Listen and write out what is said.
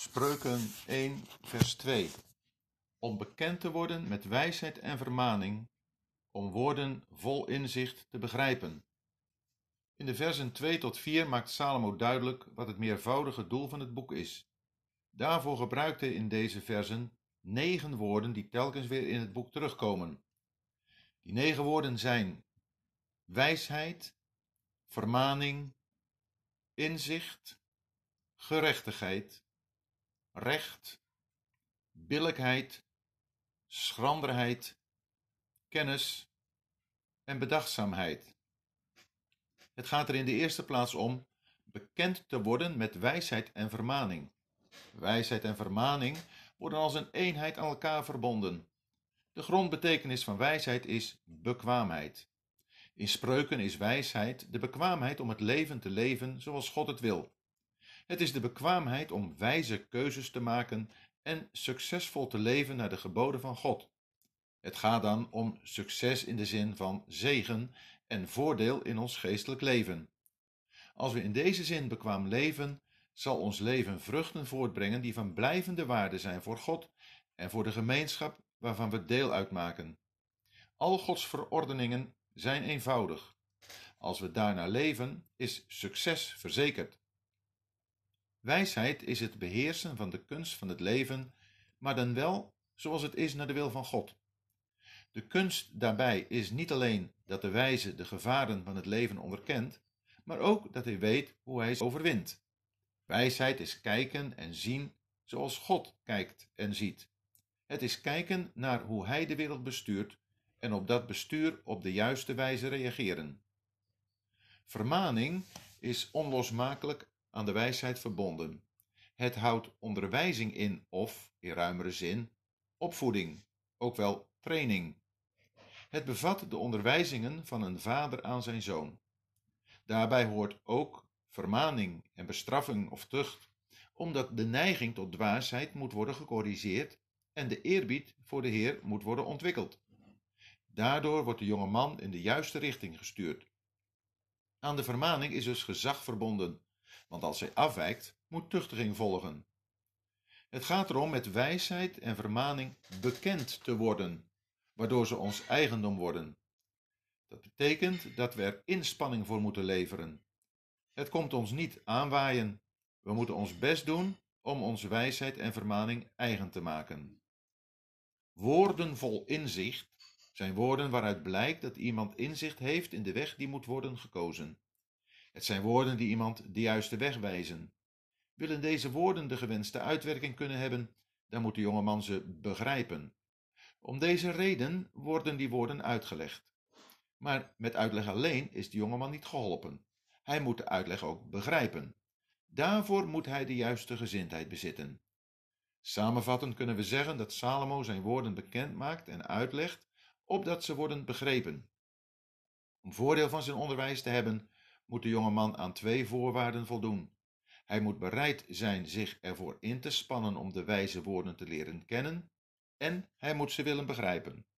Spreuken 1, vers 2. Om bekend te worden met wijsheid en vermaning, om woorden vol inzicht te begrijpen. In de versen 2 tot 4 maakt Salomo duidelijk wat het meervoudige doel van het boek is. Daarvoor gebruikt hij in deze versen negen woorden die telkens weer in het boek terugkomen. Die negen woorden zijn wijsheid, vermaning, inzicht, gerechtigheid, recht, billijkheid, schranderheid, kennis en bedachtzaamheid. Het gaat er in de eerste plaats om bekend te worden met wijsheid en vermaning. Wijsheid en vermaning worden als een eenheid aan elkaar verbonden. De grondbetekenis van wijsheid is bekwaamheid. In spreuken is wijsheid de bekwaamheid om het leven te leven zoals God het wil. Het is de bekwaamheid om wijze keuzes te maken en succesvol te leven naar de geboden van God. Het gaat dan om succes in de zin van zegen en voordeel in ons geestelijk leven. Als we in deze zin bekwaam leven, zal ons leven vruchten voortbrengen die van blijvende waarde zijn voor God en voor de gemeenschap waarvan we deel uitmaken. Al Gods verordeningen zijn eenvoudig. Als we daarnaar leven, is succes verzekerd. Wijsheid is het beheersen van de kunst van het leven, maar dan wel zoals het is naar de wil van God. De kunst daarbij is niet alleen dat de wijze de gevaren van het leven onderkent, maar ook dat hij weet hoe hij ze overwint. Wijsheid is kijken en zien zoals God kijkt en ziet. Het is kijken naar hoe hij de wereld bestuurt en op dat bestuur op de juiste wijze reageren. Vermaning is onlosmakelijk aan de wijsheid verbonden. Het houdt onderwijzing in of, in ruimere zin, opvoeding, ook wel training. Het bevat de onderwijzingen van een vader aan zijn zoon. Daarbij hoort ook vermaning en bestraffing of tucht, omdat de neiging tot dwaasheid moet worden gecorrigeerd en de eerbied voor de Heer moet worden ontwikkeld. Daardoor wordt de jonge man in de juiste richting gestuurd. Aan de vermaning is dus gezag verbonden, want als hij afwijkt, moet tuchtiging volgen. Het gaat erom met wijsheid en vermaning bekend te worden, waardoor ze ons eigendom worden. Dat betekent dat we er inspanning voor moeten leveren. Het komt ons niet aanwaaien. We moeten ons best doen om onze wijsheid en vermaning eigen te maken. Woorden vol inzicht zijn woorden waaruit blijkt dat iemand inzicht heeft in de weg die moet worden gekozen. Het zijn woorden die iemand de juiste weg wijzen. Willen deze woorden de gewenste uitwerking kunnen hebben, dan moet de jongeman ze begrijpen. Om deze reden worden die woorden uitgelegd. Maar met uitleg alleen is de jongeman niet geholpen. Hij moet de uitleg ook begrijpen. Daarvoor moet hij de juiste gezindheid bezitten. Samenvattend kunnen we zeggen dat Salomo zijn woorden bekend maakt en uitlegt, opdat ze worden begrepen. Om voordeel van zijn onderwijs te hebben, moet de jonge man aan twee voorwaarden voldoen. Hij moet bereid zijn zich ervoor in te spannen om de wijze woorden te leren kennen, en hij moet ze willen begrijpen.